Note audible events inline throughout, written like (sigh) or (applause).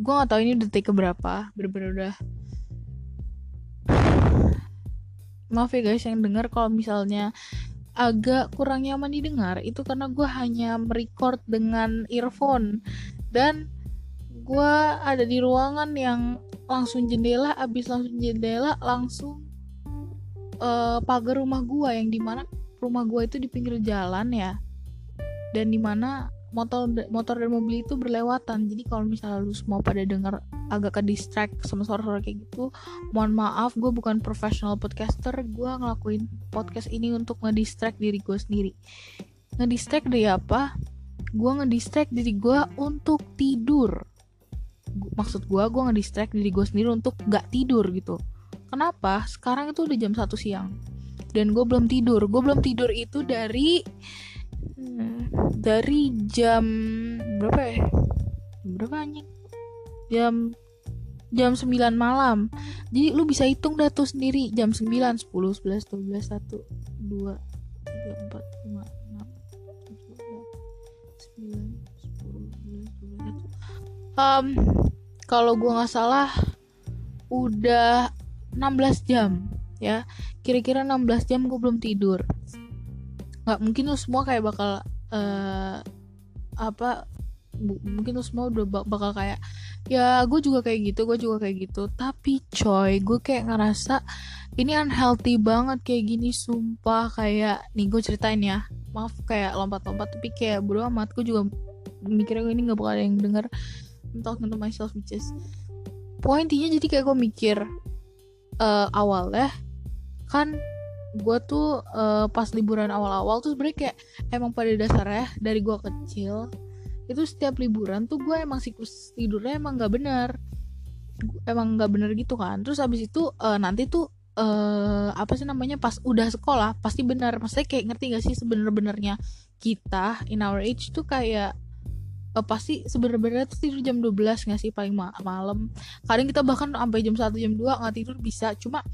gue gak tahu ini detik keberapa. Bener-bener udah. Maaf ya guys yang dengar kalau misalnya agak kurang nyaman didengar itu karena gue hanya merecord dengan earphone. Dan gue ada di ruangan yang langsung jendela abis langsung jendela langsung uh, pagar rumah gue yang di mana rumah gue itu di pinggir jalan ya. Dan di mana motor motor dan mobil itu berlewatan. Jadi kalau misalnya lu semua pada dengar agak ke distract sama suara-suara kayak gitu mohon maaf gue bukan professional podcaster. Gue ngelakuin podcast ini untuk ngedistract diri gue sendiri. Ngedistract dari apa? Gue ngedistract diri gue untuk tidur. Maksud gue gue ngedistract diri gue sendiri untuk gak tidur gitu. Kenapa? Sekarang itu udah jam satu siang dan gue belum tidur. Gue belum tidur itu dari dari jam berapa ya? Berapa anjing? Jam jam 9 malam. Jadi lu bisa hitung dah tuh sendiri. Jam 9 10 11 12 1 2 3 4 5 6 7 8 9 10 11 12 1 um, kalau gua nggak salah udah 16 jam ya. Kira-kira 16 jam gue belum tidur nggak mungkin lu semua kayak bakal uh, apa mungkin lu semua udah bakal kayak ya gue juga kayak gitu gue juga kayak gitu. Tapi coy gue kayak ngerasa ini unhealthy banget kayak gini sumpah. Kayak nih gue ceritain ya. Maaf kayak lompat-lompat tapi kayak bodo amat. Gue juga mikirnya gue ini nggak bakal ada yang denger. I'm talking to myself which is pointinya jadi kayak gue mikir uh, awal ya kan gue tuh uh, pas liburan awal-awal tuh sebenernya kayak emang pada dasarnya dari gue kecil itu setiap liburan tuh gue emang siklus tidurnya emang nggak bener. Emang nggak bener gitu kan. Terus abis itu uh, nanti tuh uh, apa sih namanya pas udah sekolah pasti bener. Maksudnya kayak ngerti gak sih sebener-benernya kita in our age tuh kayak uh, pasti sebenarnya tuh tidur jam 12 gak sih paling ma malam. Kadang kita bahkan sampai jam 1 jam 2 nggak tidur bisa. Cuma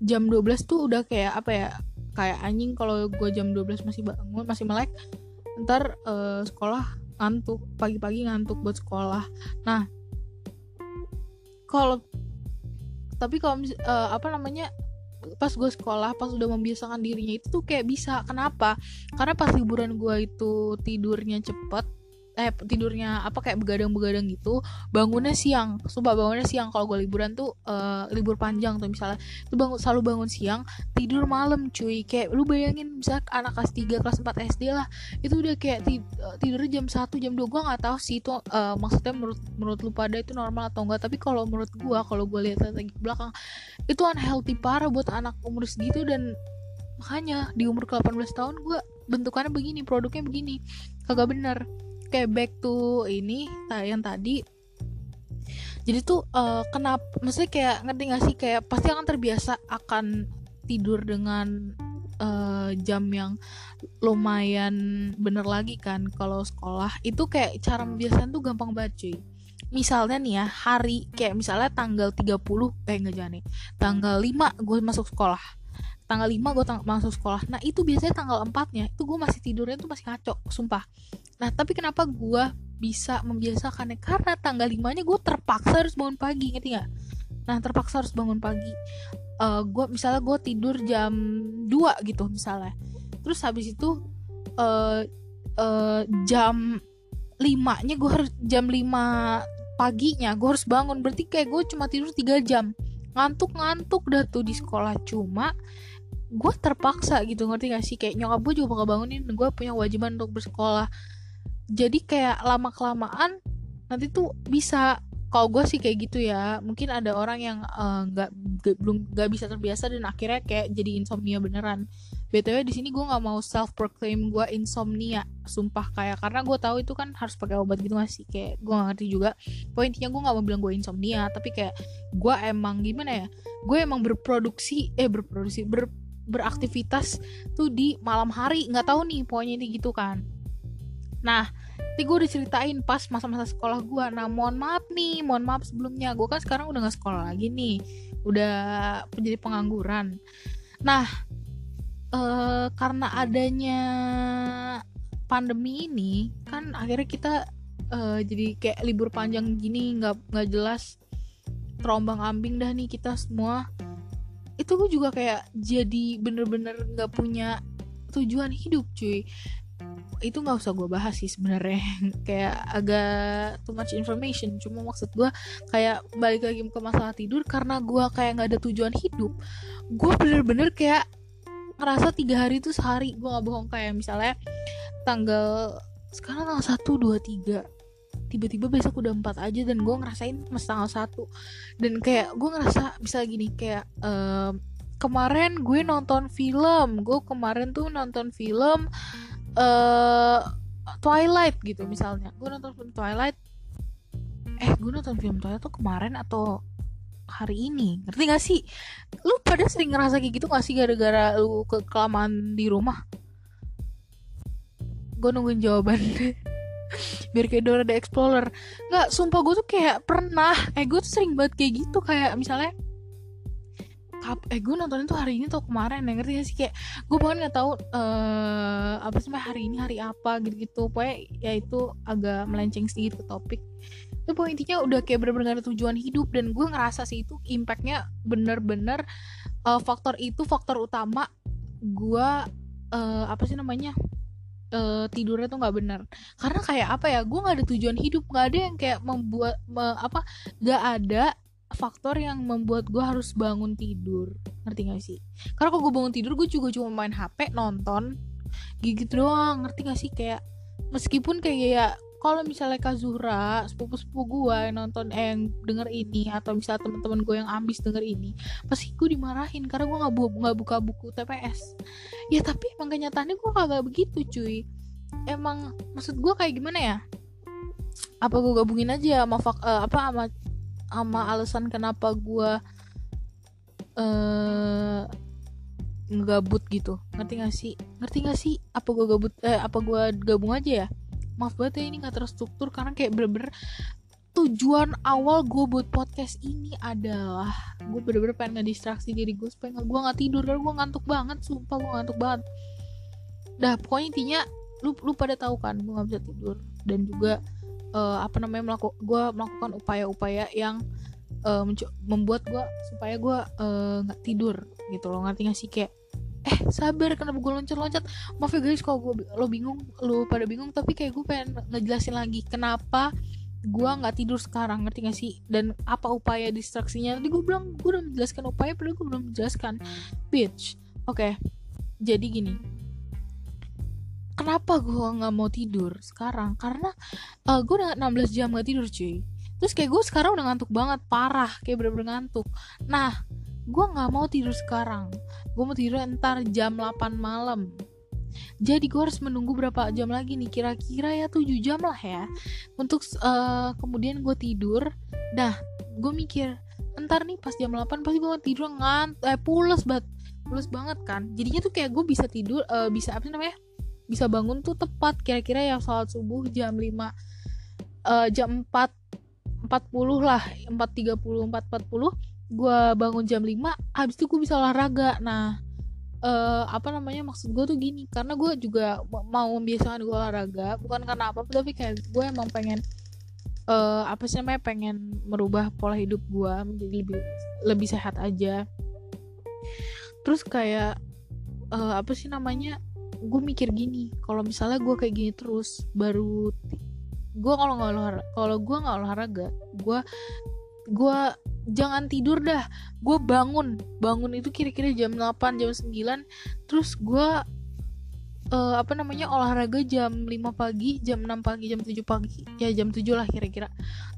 jam 12 tuh udah kayak apa ya kayak anjing kalau gue jam 12 masih bangun masih melek ntar uh, sekolah ngantuk pagi-pagi ngantuk buat sekolah. Nah kalau tapi kalau uh, apa namanya pas gue sekolah pas udah membiasakan dirinya itu tuh kayak bisa. Kenapa? Karena pas liburan gue itu tidurnya cepet eh tidurnya apa kayak begadang-begadang gitu bangunnya siang. Sumpah bangunnya siang. Kalau gue liburan tuh uh, libur panjang tuh misalnya. Tuh bangun selalu bangun siang tidur malam cuy. Kayak lu bayangin misalnya anak kelas 3 kelas 4 SD lah itu udah kayak tidur jam 1 jam 2 gue nggak tahu sih itu uh, maksudnya menurut menurut lu pada itu normal atau enggak tapi kalau menurut gue kalau gue lihat lagi belakang itu unhealthy parah buat anak umur segitu. Dan makanya di umur ke 18 tahun gue bentukannya begini produknya begini. Kagak bener kayak back to ini yang tadi. Jadi tuh uh, kenapa maksudnya kayak ngerti gak sih? Kayak pasti akan terbiasa akan tidur dengan uh, jam yang lumayan bener lagi kan kalau sekolah. Itu kayak cara membiasakan tuh gampang banget cuy. Misalnya nih ya hari kayak misalnya tanggal 30 eh enggak jangan tanggal 5 gue masuk sekolah. Tanggal 5 gue tang masuk sekolah. Nah itu biasanya tanggal 4 nya itu gue masih tidurnya tuh masih ngaco sumpah nah tapi kenapa gue bisa membiasakannya? Karena tanggal 5 nya gue terpaksa harus bangun pagi ngerti gak nah terpaksa harus bangun pagi. Uh, eh, gue misalnya gue tidur jam 2 gitu misalnya. Terus habis itu uh, uh, jam 5 nya gue harus jam 5 paginya gue harus bangun. Berarti kayak gue cuma tidur 3 jam. Ngantuk-ngantuk dah tuh di sekolah. Cuma gue terpaksa gitu ngerti gak sih? Kayak nyokap gue juga bakal bangunin gue punya kewajiban untuk bersekolah jadi kayak lama kelamaan nanti tuh bisa kalau gue sih kayak gitu ya mungkin ada orang yang eh, nggak uh, belum nggak bisa terbiasa dan akhirnya kayak jadi insomnia beneran. Btw di sini gue nggak mau self proclaim gue insomnia sumpah kayak karena gue tahu itu kan harus pakai obat gitu masih kayak gue gak ngerti juga. Poinnya gue nggak mau bilang gue insomnia tapi kayak gue emang gimana ya gue emang berproduksi eh berproduksi ber beraktivitas tuh di malam hari nggak tahu nih pokoknya ini gitu kan. Nah ini gue udah ceritain pas masa-masa sekolah gue nah mohon maaf nih mohon maaf sebelumnya. Gue kan sekarang udah nggak sekolah lagi nih. Udah menjadi pengangguran. Nah eh, karena adanya pandemi ini kan akhirnya kita uh, jadi kayak libur panjang gini nggak nggak jelas terombang ambing dah nih kita semua. Itu gue juga kayak jadi bener-bener nggak punya tujuan hidup cuy itu nggak usah gue bahas sih sebenarnya. (laughs) Kayak agak too much information. Cuma maksud gue kayak balik lagi ke masalah tidur karena gue kayak nggak ada tujuan hidup gue bener-bener kayak ngerasa tiga hari itu sehari. Gue nggak bohong kayak misalnya tanggal sekarang tanggal satu dua tiga tiba-tiba besok udah empat aja dan gue ngerasain mas tanggal satu. Dan kayak gue ngerasa bisa gini kayak uh, kemarin gue nonton film. Gue kemarin tuh nonton film uh, Twilight gitu misalnya. Gue nonton film Twilight. Eh gue nonton film Twilight tuh kemarin atau hari ini? Ngerti gak sih? Lu pada sering ngerasa kayak gitu gak sih gara-gara lu kelamaan di rumah? Gue nungguin jawaban (laughs) biar kayak Dora the Explorer. Nggak sumpah gue tuh kayak pernah. Eh gue tuh sering banget kayak gitu. Kayak misalnya kap eh gue nonton itu hari ini atau kemarin ya ngerti gak sih? Kayak gue bahkan nggak tahu uh, apa sih hari ini hari apa gitu gitu pokoknya ya itu agak melenceng sedikit ke topik. Itu pokoknya intinya udah kayak bener-bener tujuan hidup. Dan gue ngerasa sih itu impactnya bener-bener uh, faktor itu faktor utama gue uh, apa sih namanya uh, tidurnya tuh nggak benar karena kayak apa ya gue nggak ada tujuan hidup. Nggak ada yang kayak membuat me, apa nggak ada faktor yang membuat gue harus bangun tidur. Ngerti gak sih? Karena kalau gue bangun tidur gue juga cuma main hp nonton gitu doang. Ngerti gak sih? Kayak meskipun kayak ya kalau misalnya Kak Zuhra sepupu-sepupu gue yang nonton eh, yang denger ini atau misalnya teman-teman gue yang ambis denger ini pasti gue dimarahin karena gue nggak bu nggak buka buku TPS ya tapi emang kenyataannya gue kagak begitu cuy. Emang maksud gue kayak gimana ya? Apa gue gabungin aja sama uh, apa sama sama alasan kenapa gue uh, ngegabut gitu. Ngerti gak sih? Ngerti gak sih apa gue gabut eh apa gue gabung aja ya? Maaf banget ya ini gak terstruktur karena kayak bener-bener tujuan awal gue buat podcast ini adalah gue bener-bener pengen ngedistraksi diri gue supaya gue nggak tidur karena gue ngantuk banget sumpah gue ngantuk banget. Dah pokoknya intinya lu lu pada tahu kan gue nggak bisa tidur. Dan juga uh, apa namanya melaku gue melakukan upaya-upaya yang uh, membuat gue supaya gue eh, nggak uh, tidur gitu loh. Ngerti gak sih? Kayak eh sabar kenapa gue loncat-loncat? Maaf ya guys kalau gue lo bingung lo pada bingung tapi kayak gue pengen ngejelasin lagi kenapa gue nggak tidur sekarang ngerti gak sih? Dan apa upaya distraksinya? Tadi gue bilang gue udah menjelaskan upaya padahal gue belum menjelaskan. Bitch oke. Okay. jadi gini kenapa gue nggak mau tidur sekarang? Karena uh, gue udah 16 jam gak tidur cuy. Terus kayak gue sekarang udah ngantuk banget parah kayak bener-bener ngantuk. Nah gue nggak mau tidur sekarang. Gue mau tidur ntar jam 8 malam. Jadi gue harus menunggu berapa jam lagi nih? Kira-kira ya 7 jam lah ya. Untuk uh, kemudian gue tidur. Dah gue mikir ntar nih pas jam 8 pasti gue tidur ngant eh pules banget pules banget kan? Jadinya tuh kayak gue bisa tidur uh, bisa apa sih namanya bisa bangun tuh tepat kira-kira yang sholat subuh jam 5 uh, eh, jam 4 40 lah 4.30 4.40 gue bangun jam 5 habis itu gue bisa olahraga. Nah uh, apa namanya maksud gue tuh gini karena gue juga mau membiasakan gue olahraga bukan karena apa tapi kayak gue emang pengen uh, apa sih namanya pengen merubah pola hidup gue menjadi lebih lebih sehat aja. Terus kayak uh, apa sih namanya gue mikir gini kalau misalnya gue kayak gini terus baru gue kalau nggak olahraga kalau gue nggak olahraga gue gue jangan tidur dah. Gue bangun bangun itu kira-kira jam 8 jam 9 terus gue uh, apa namanya olahraga jam 5 pagi jam 6 pagi jam 7 pagi ya jam 7 lah kira-kira.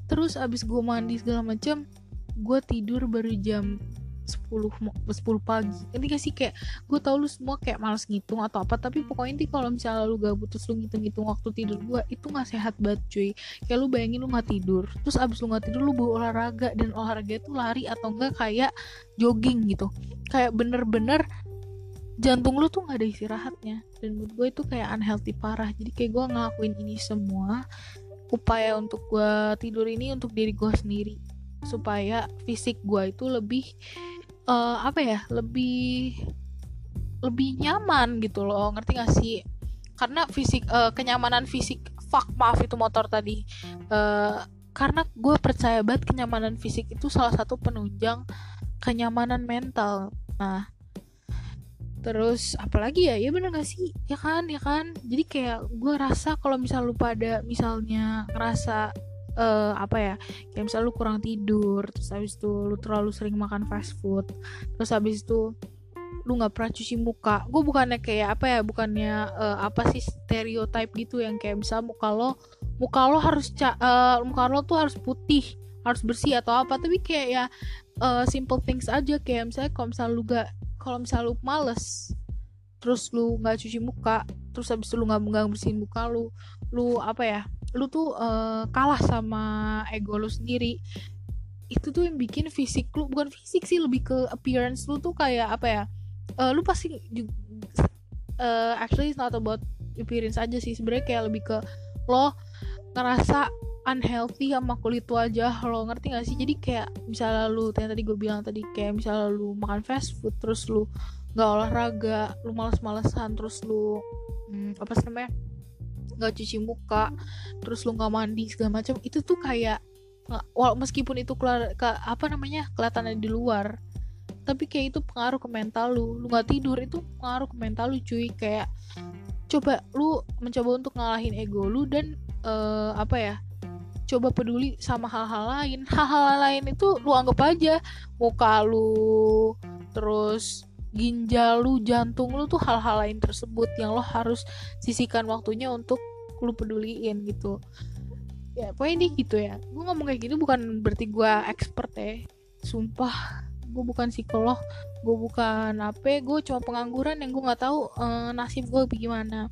Terus abis gue mandi segala macam gue tidur baru jam 10 10 pagi. Ini gak sih? Kayak gue tau lu semua kayak males ngitung atau apa tapi pokoknya inti kalau misalnya lu gak butuh lu ngitung-ngitung waktu tidur gue itu gak sehat banget cuy. Kayak lu bayangin lu gak tidur terus abis lu gak tidur lu bawa olahraga dan olahraga itu lari atau enggak kayak jogging gitu. Kayak bener-bener jantung lu tuh gak ada istirahatnya dan menurut gue itu kayak unhealthy parah. Jadi kayak gue ngelakuin ini semua upaya untuk gue tidur ini untuk diri gue sendiri supaya fisik gue itu lebih uh, apa ya lebih lebih nyaman gitu loh. Ngerti gak sih? Karena fisik uh, kenyamanan fisik fuck maaf itu motor tadi. Uh, karena gue percaya banget kenyamanan fisik itu salah satu penunjang kenyamanan mental. Nah terus apalagi ya? Ya bener gak sih? Ya kan? Ya kan? Jadi kayak gue rasa kalau misal lu pada misalnya ngerasa uh, apa ya kayak misal lu kurang tidur terus habis itu lu terlalu sering makan fast food terus habis itu lu nggak pernah cuci muka. Gue bukannya kayak apa ya bukannya uh, apa sih stereotype gitu yang kayak misal muka lo muka lo harus ca uh, muka lo tuh harus putih harus bersih atau apa. Tapi kayak ya uh, simple things aja. Kayak misalnya kalau misal lu gak kalau misal lu males terus lu nggak cuci muka terus habis itu lu nggak nggak bersihin muka lu lu apa ya lu tuh uh, kalah sama ego lu sendiri. Itu tuh yang bikin fisik lu bukan fisik sih lebih ke appearance lu tuh kayak apa ya uh, lu pasti uh, actually it's not about appearance aja sih. Sebenarnya kayak lebih ke lo ngerasa unhealthy sama kulit wajah lo ngerti gak sih? Jadi kayak misalnya lu yang tadi gue bilang tadi kayak misalnya lu makan fast food terus lu nggak olahraga lu males-malesan terus lu hmm, apa sih namanya nggak cuci muka terus lu nggak mandi segala macam itu tuh kayak meskipun itu keluar ke apa namanya kelihatannya di luar tapi kayak itu pengaruh ke mental lu. Lu nggak tidur itu pengaruh ke mental lu cuy. Kayak coba lu mencoba untuk ngalahin ego lu dan uh, apa ya coba peduli sama hal-hal lain. Hal-hal lain itu lu anggap aja muka lu terus ginjal lu jantung lu tuh hal-hal lain tersebut yang lo harus sisihkan waktunya untuk lu peduliin gitu. Ya pokoknya ini gitu ya. Gue ngomong kayak gitu bukan berarti gue expert ya. Sumpah gue bukan psikolog gue bukan apa gue cuma pengangguran yang gue nggak tahu uh, nasib gue bagaimana.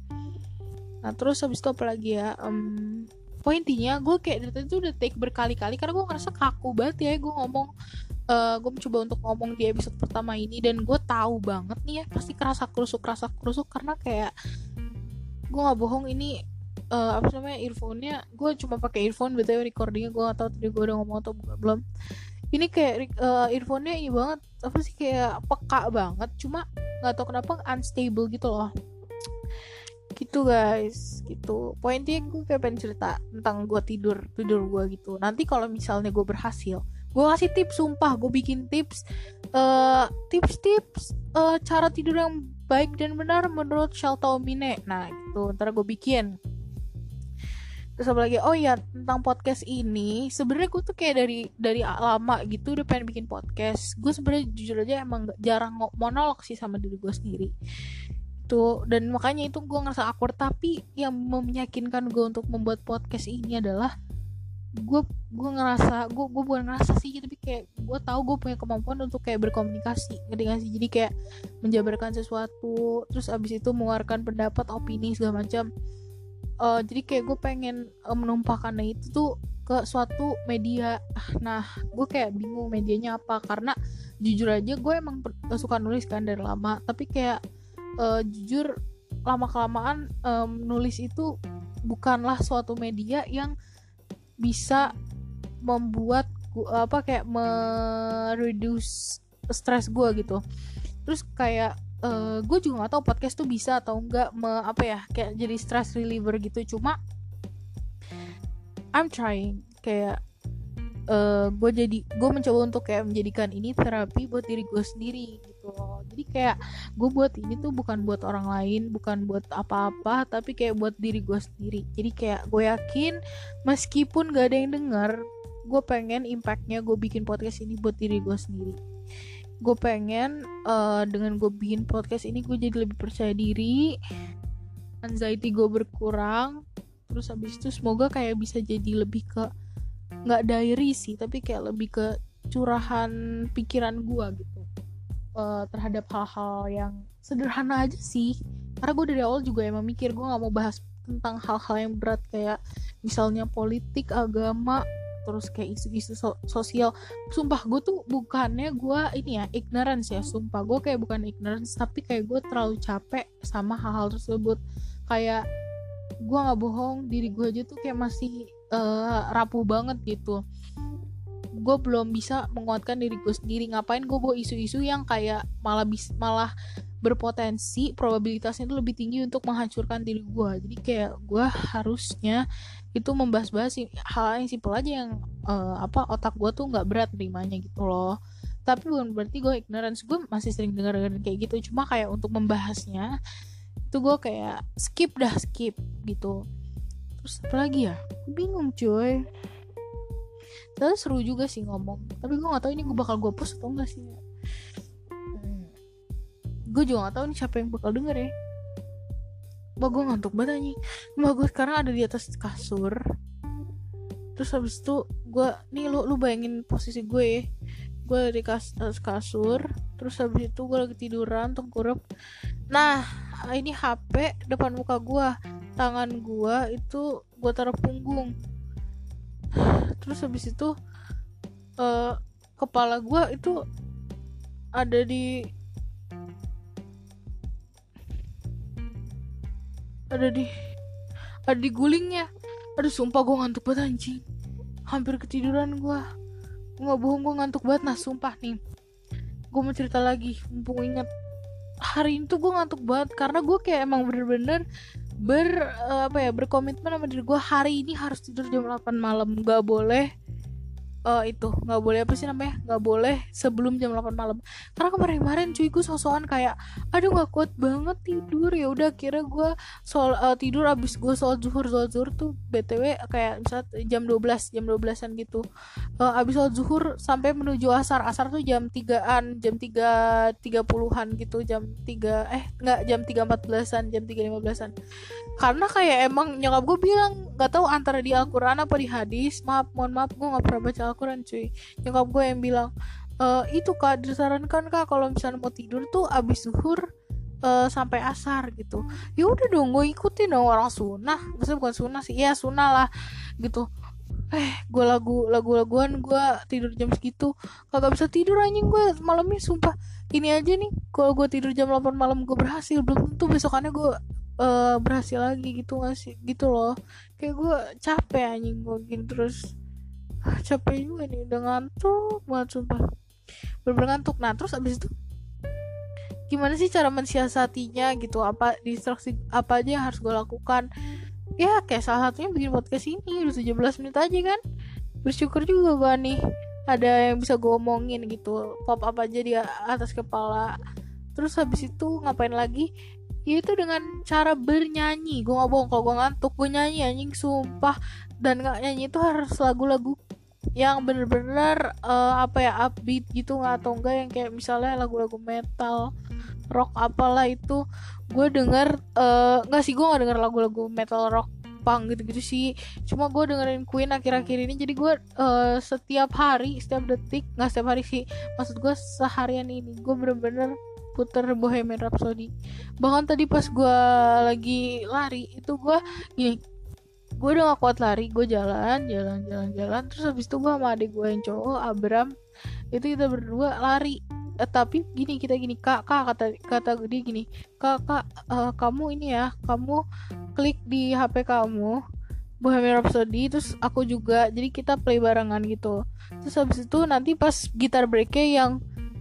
Nah terus habis itu apa lagi ya? Um, pointinya gue kayak dari tadi tuh udah take berkali-kali karena gue ngerasa kaku banget ya gue ngomong uh, eh, gue mencoba untuk ngomong di episode pertama ini dan gue tahu banget nih ya pasti kerasa kerusuk kerasa kerusuk karena kayak gue nggak bohong ini uh, apa namanya earphone-nya gue cuma pakai earphone betul recordingnya gue gak tahu tadi gue udah ngomong atau belum. Ini kayak uh, earphone-nya ini banget apa sih kayak peka banget cuma nggak tahu kenapa unstable gitu loh. Gitu guys gitu. Poinnya gue kayak pengen cerita tentang gue tidur tidur gue gitu. Nanti kalau misalnya gue berhasil gue kasih tips sumpah gue bikin tips uh, tips-tips uh, cara tidur yang baik dan benar menurut Shalta Omine nah gitu. Ntar gue bikin. Terus apa lagi? Oh ya tentang podcast ini sebenarnya gue tuh kayak dari dari lama gitu udah pengen bikin podcast. Gue sebenarnya jujur aja emang jarang monolog sih sama diri gue sendiri. Gitu dan makanya itu gue ngerasa awkward. Tapi yang meyakinkan gue untuk membuat podcast ini adalah gue gue ngerasa gue gue bukan ngerasa sih tapi kayak gue tahu gue punya kemampuan untuk kayak berkomunikasi ngerti gak sih? Jadi kayak menjabarkan sesuatu terus abis itu mengeluarkan pendapat opini segala macam. Uh, jadi kayak gue pengen uh, menumpahkannya itu tuh ke suatu media. Nah gue kayak bingung medianya apa karena jujur aja gue emang suka nulis kan dari lama tapi kayak uh, jujur lama kelamaan um, nulis itu bukanlah suatu media yang bisa membuat gua, apa kayak mereduce stres gue gitu. Terus kayak uh, gue juga gak tahu podcast tuh bisa atau enggak me, apa ya kayak jadi stress reliever gitu. Cuma I'm trying. Kayak uh, eh, gue jadi gue mencoba untuk kayak menjadikan ini terapi buat diri gue sendiri gitu loh. Jadi kayak gue buat ini tuh bukan buat orang lain bukan buat apa-apa tapi kayak buat diri gue sendiri. Jadi kayak gue yakin meskipun gak ada yang denger gue pengen impactnya gue bikin podcast ini buat diri gue sendiri. Gue pengen uh, dengan gue bikin podcast ini gue jadi lebih percaya diri anxiety gue berkurang terus habis itu semoga kayak bisa jadi lebih ke nggak diary sih tapi kayak lebih ke curahan pikiran gue gitu uh, terhadap hal-hal yang sederhana aja sih. Karena gue dari awal juga emang mikir gue nggak mau bahas tentang hal-hal yang berat kayak misalnya politik agama terus kayak isu-isu so sosial. Sumpah gue tuh bukannya gue ini ya ignorance ya sumpah. Gue kayak bukan ignorance tapi kayak gue terlalu capek sama hal-hal tersebut. Kayak gue nggak bohong diri gue aja tuh kayak masih uh, rapuh banget gitu gue belum bisa menguatkan diri gue sendiri. Ngapain gue bawa isu-isu yang kayak malah bis malah berpotensi probabilitasnya itu lebih tinggi untuk menghancurkan diri gue jadi kayak gue harusnya itu membahas-bahas hal yang simpel aja yang uh, apa otak gue tuh nggak berat nerimanya gitu loh. Tapi bukan berarti gue ignorance. Gue masih sering dengar dengar kayak gitu. Cuma kayak untuk membahasnya itu gue kayak skip dah skip gitu. Terus apa lagi ya? Bingung cuy terus seru juga sih ngomong. Tapi gue nggak tahu ini gue bakal gue post atau enggak sih. Gue juga gak tahu nih siapa yang bakal denger ya. Mbak gue ngantuk banget nih Mbak gue sekarang ada di atas kasur. Terus habis itu gue Nih lu, lu bayangin posisi gue ya. Gue ada di kas, atas kasur. Terus habis itu gue lagi tiduran Tengkurap. Nah ini HP depan muka gue Tangan gue itu Gue taruh punggung Terus habis itu uh, Kepala gue itu Ada di ada di ada di gulingnya. Aduh sumpah gue ngantuk banget anjing. Hampir ketiduran gue nggak bohong gue ngantuk banget nah sumpah nih. Gue mau cerita lagi mumpung inget hari ini tuh gue ngantuk banget karena gue kayak emang bener-bener ber uh, apa ya berkomitmen sama diri gue hari ini harus tidur jam 8 malam. Gak boleh uh, itu nggak boleh apa sih namanya? Nggak boleh sebelum jam 8 malam. Karena kemarin-kemarin cuy gue sosokan kayak aduh nggak kuat banget tidur. Ya udah kira gue soal uh, tidur abis gue soal zuhur. Soal zuhur tuh btw kayak misal jam 12 jam 12an gitu. Uh, abis soal zuhur sampai menuju asar. Asar tuh jam 3an jam 3 30an gitu jam 3 eh nggak jam 3 14an jam 3 15an karena kayak emang nyokap gue bilang nggak tahu antara di Al-Quran apa di hadis. Maaf mohon maaf gue nggak pernah baca Al-Quran cuy. Nyokap gue yang bilang e, itu kak disarankan kak kalau misalnya mau tidur tuh abis zuhur uh, sampai asar gitu. Ya udah dong gue ikutin dong orang sunnah. Maksudnya bukan sunnah sih ya sunnah lah gitu. Eh gue lagu lagu laguan gue tidur jam segitu. Kagak bisa tidur anjing gue malamnya sumpah. Ini aja nih kalau gue tidur jam 8 malam gue berhasil. Belum tentu besokannya gue uh, berhasil lagi gitu gak sih? Gitu loh. Kayak gue capek anjing gue gini terus capek juga nih udah ngantuk banget sumpah. Bener ngantuk. Nah terus abis itu gimana sih cara mensiasatinya gitu? Apa distraksi apa aja yang harus gue lakukan? Ya kayak salah satunya bikin podcast ini udah 17 menit aja kan? Bersyukur juga gue nih ada yang bisa gue omongin gitu. Pop up aja di atas kepala. Terus habis itu ngapain lagi? Ya itu dengan cara bernyanyi. Gue gak bohong kalau gue ngantuk gue nyanyi anjing sumpah. Dan nggak nyanyi itu harus lagu-lagu yang bener-bener uh, apa ya upbeat gitu nggak atau enggak yang kayak misalnya lagu-lagu metal rock apalah itu. Gue denger uh, nggak sih gue nggak denger lagu-lagu metal rock punk gitu-gitu sih. Cuma gue dengerin Queen akhir-akhir ini jadi gue uh, setiap hari setiap detik nggak setiap hari sih maksud gue seharian ini gue bener-bener puter Bohemian Rhapsody. Bahkan tadi pas gue lagi lari itu gue gini gue udah gak kuat lari gue jalan jalan jalan jalan. Terus habis itu gue sama adik gue yang cowok Abram itu kita berdua lari. Eh, tapi gini kita gini kak kak kata kata dia gini kak kak uh, kamu ini ya kamu klik di HP kamu Bohemian Rhapsody terus aku juga jadi kita play barengan gitu. Terus habis itu nanti pas gitar breaknya yang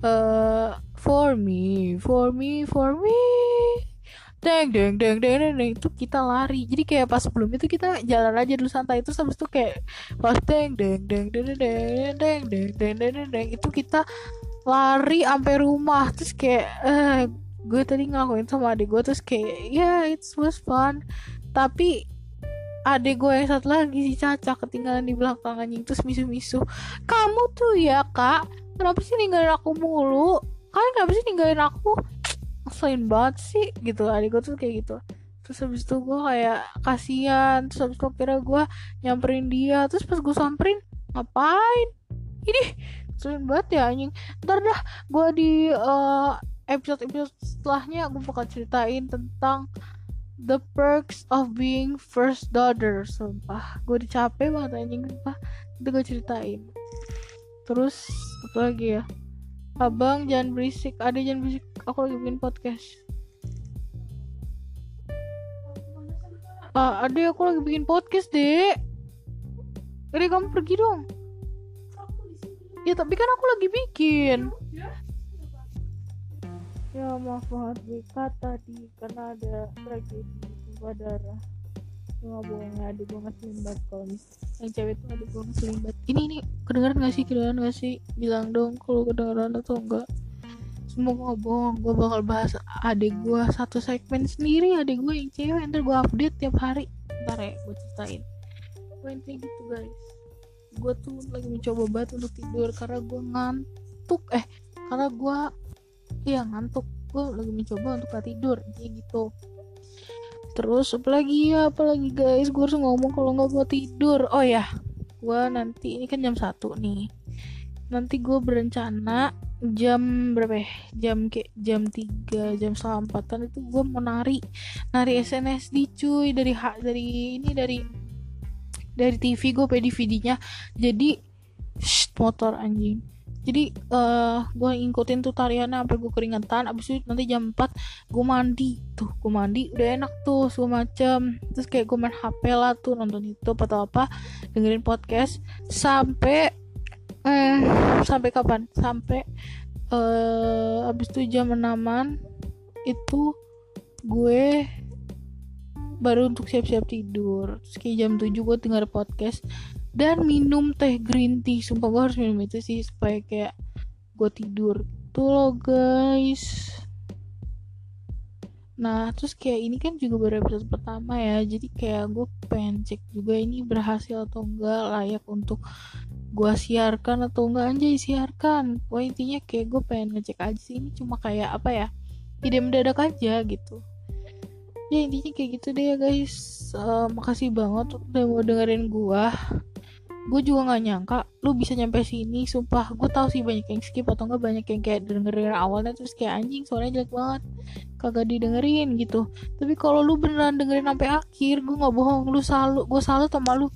uh, for me for me for me deng deng deng deng deng, deng itu kita lari jadi kayak pas sebelum itu kita jalan aja dulu santai itu habis itu kayak pas deng deng deng deng deng deng deng deng deng deng deng itu kita lari sampai rumah terus kayak eh gue tadi ngelakuin sama adik gue terus kayak ya it was fun tapi adik gue yang satu lagi si Caca ketinggalan di belakang anjing terus misu-misu kamu tuh ya kak kenapa sih ninggalin aku mulu kalian kenapa sih ninggalin aku ngeselin banget sih gitu. Adik gue tuh kayak gitu. Terus habis itu gue kayak kasihan. Terus habis itu kira gue nyamperin dia. Terus pas gue samperin ngapain? Ini ngeselin banget ya anjing. Ntar dah gue di uh, episode episode setelahnya gue bakal ceritain tentang the perks of being first daughter. Sumpah gue udah capek banget anjing. Sumpah. Itu gue ceritain. Terus apa lagi ya abang jangan berisik ada jangan berisik aku lagi bikin podcast. Ah ada aku lagi bikin podcast dek. Jadi kamu pergi dong. Ya tapi kan aku lagi bikin. Ya maaf banget kata tadi karena ada tragedi tumpah darah nggak gue ngeselin banget kalau yang cewek tuh ngeselin banget ini ini kedengeran gak sih? Kedengeran gak sih? Bilang dong kalau kedengeran atau enggak semua gue bohong gue bakal bahas adik gue satu segmen sendiri adik gue yang cewek ntar gue update tiap hari. Ntar ya gue ceritain. Gue gitu guys. Gue tuh lagi mencoba banget untuk tidur karena gue ngantuk. Eh karena gue iya ngantuk. Gue lagi mencoba untuk gak tidur kayak gitu terus apalagi? Ya apalagi guys? Gue harus ngomong kalau nggak mau tidur. Oh ya gue nanti ini kan jam satu nih. Nanti gue berencana jam berapa ya? Jam kayak jam 3 jam setengah empatan itu gue mau nari. Nari SNSD cuy. Dari hak dari ini dari dari TV gue pay DVD-nya jadi shh, motor anjing jadi uh, eh, gue ngikutin tuh tariannya sampai gue keringetan abis itu nanti jam 4 gue mandi. Tuh gue mandi udah enak tuh semua macam terus kayak gue main HP lah tuh nonton itu atau apa dengerin podcast. Sampai eh sampai kapan? Sampai uh, abis itu jam enaman itu gue baru untuk siap-siap tidur. Terus kayak jam 7 gue denger podcast dan minum teh green tea sumpah gue harus minum itu sih supaya kayak gue tidur. Tuh loh guys. Nah terus kayak ini kan juga baru episode pertama ya Jadi kayak gue pengen cek juga ini berhasil atau enggak Layak untuk gue siarkan atau enggak. Anjay siarkan. Pokoknya intinya kayak gue pengen ngecek aja sih Ini cuma kayak apa ya Ide mendadak aja gitu. Ya intinya kayak gitu deh ya guys. Uh, Makasih banget udah mau dengerin gue gue juga nggak nyangka lu bisa nyampe sini sumpah. Gue tau sih banyak yang skip atau enggak banyak yang kayak dengerin awalnya terus kayak anjing soalnya jelek banget. Kagak didengerin gitu. Tapi kalau lu beneran dengerin sampai akhir gue nggak bohong. Lu salut gue salut sama lu.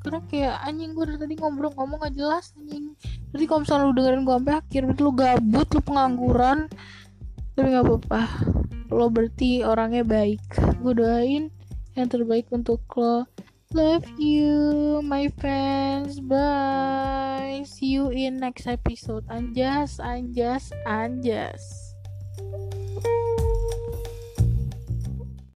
Karena kayak anjing gue dari tadi ngobrol ngomong gak jelas anjing. Jadi kalau misalnya lu dengerin gue sampai akhir berarti lu gabut lu pengangguran. Tapi nggak apa-apa. Lo berarti orangnya baik. Gue doain yang terbaik untuk lo Love you, my friends. Bye. See you in next episode. Anjas, anjas, anjas.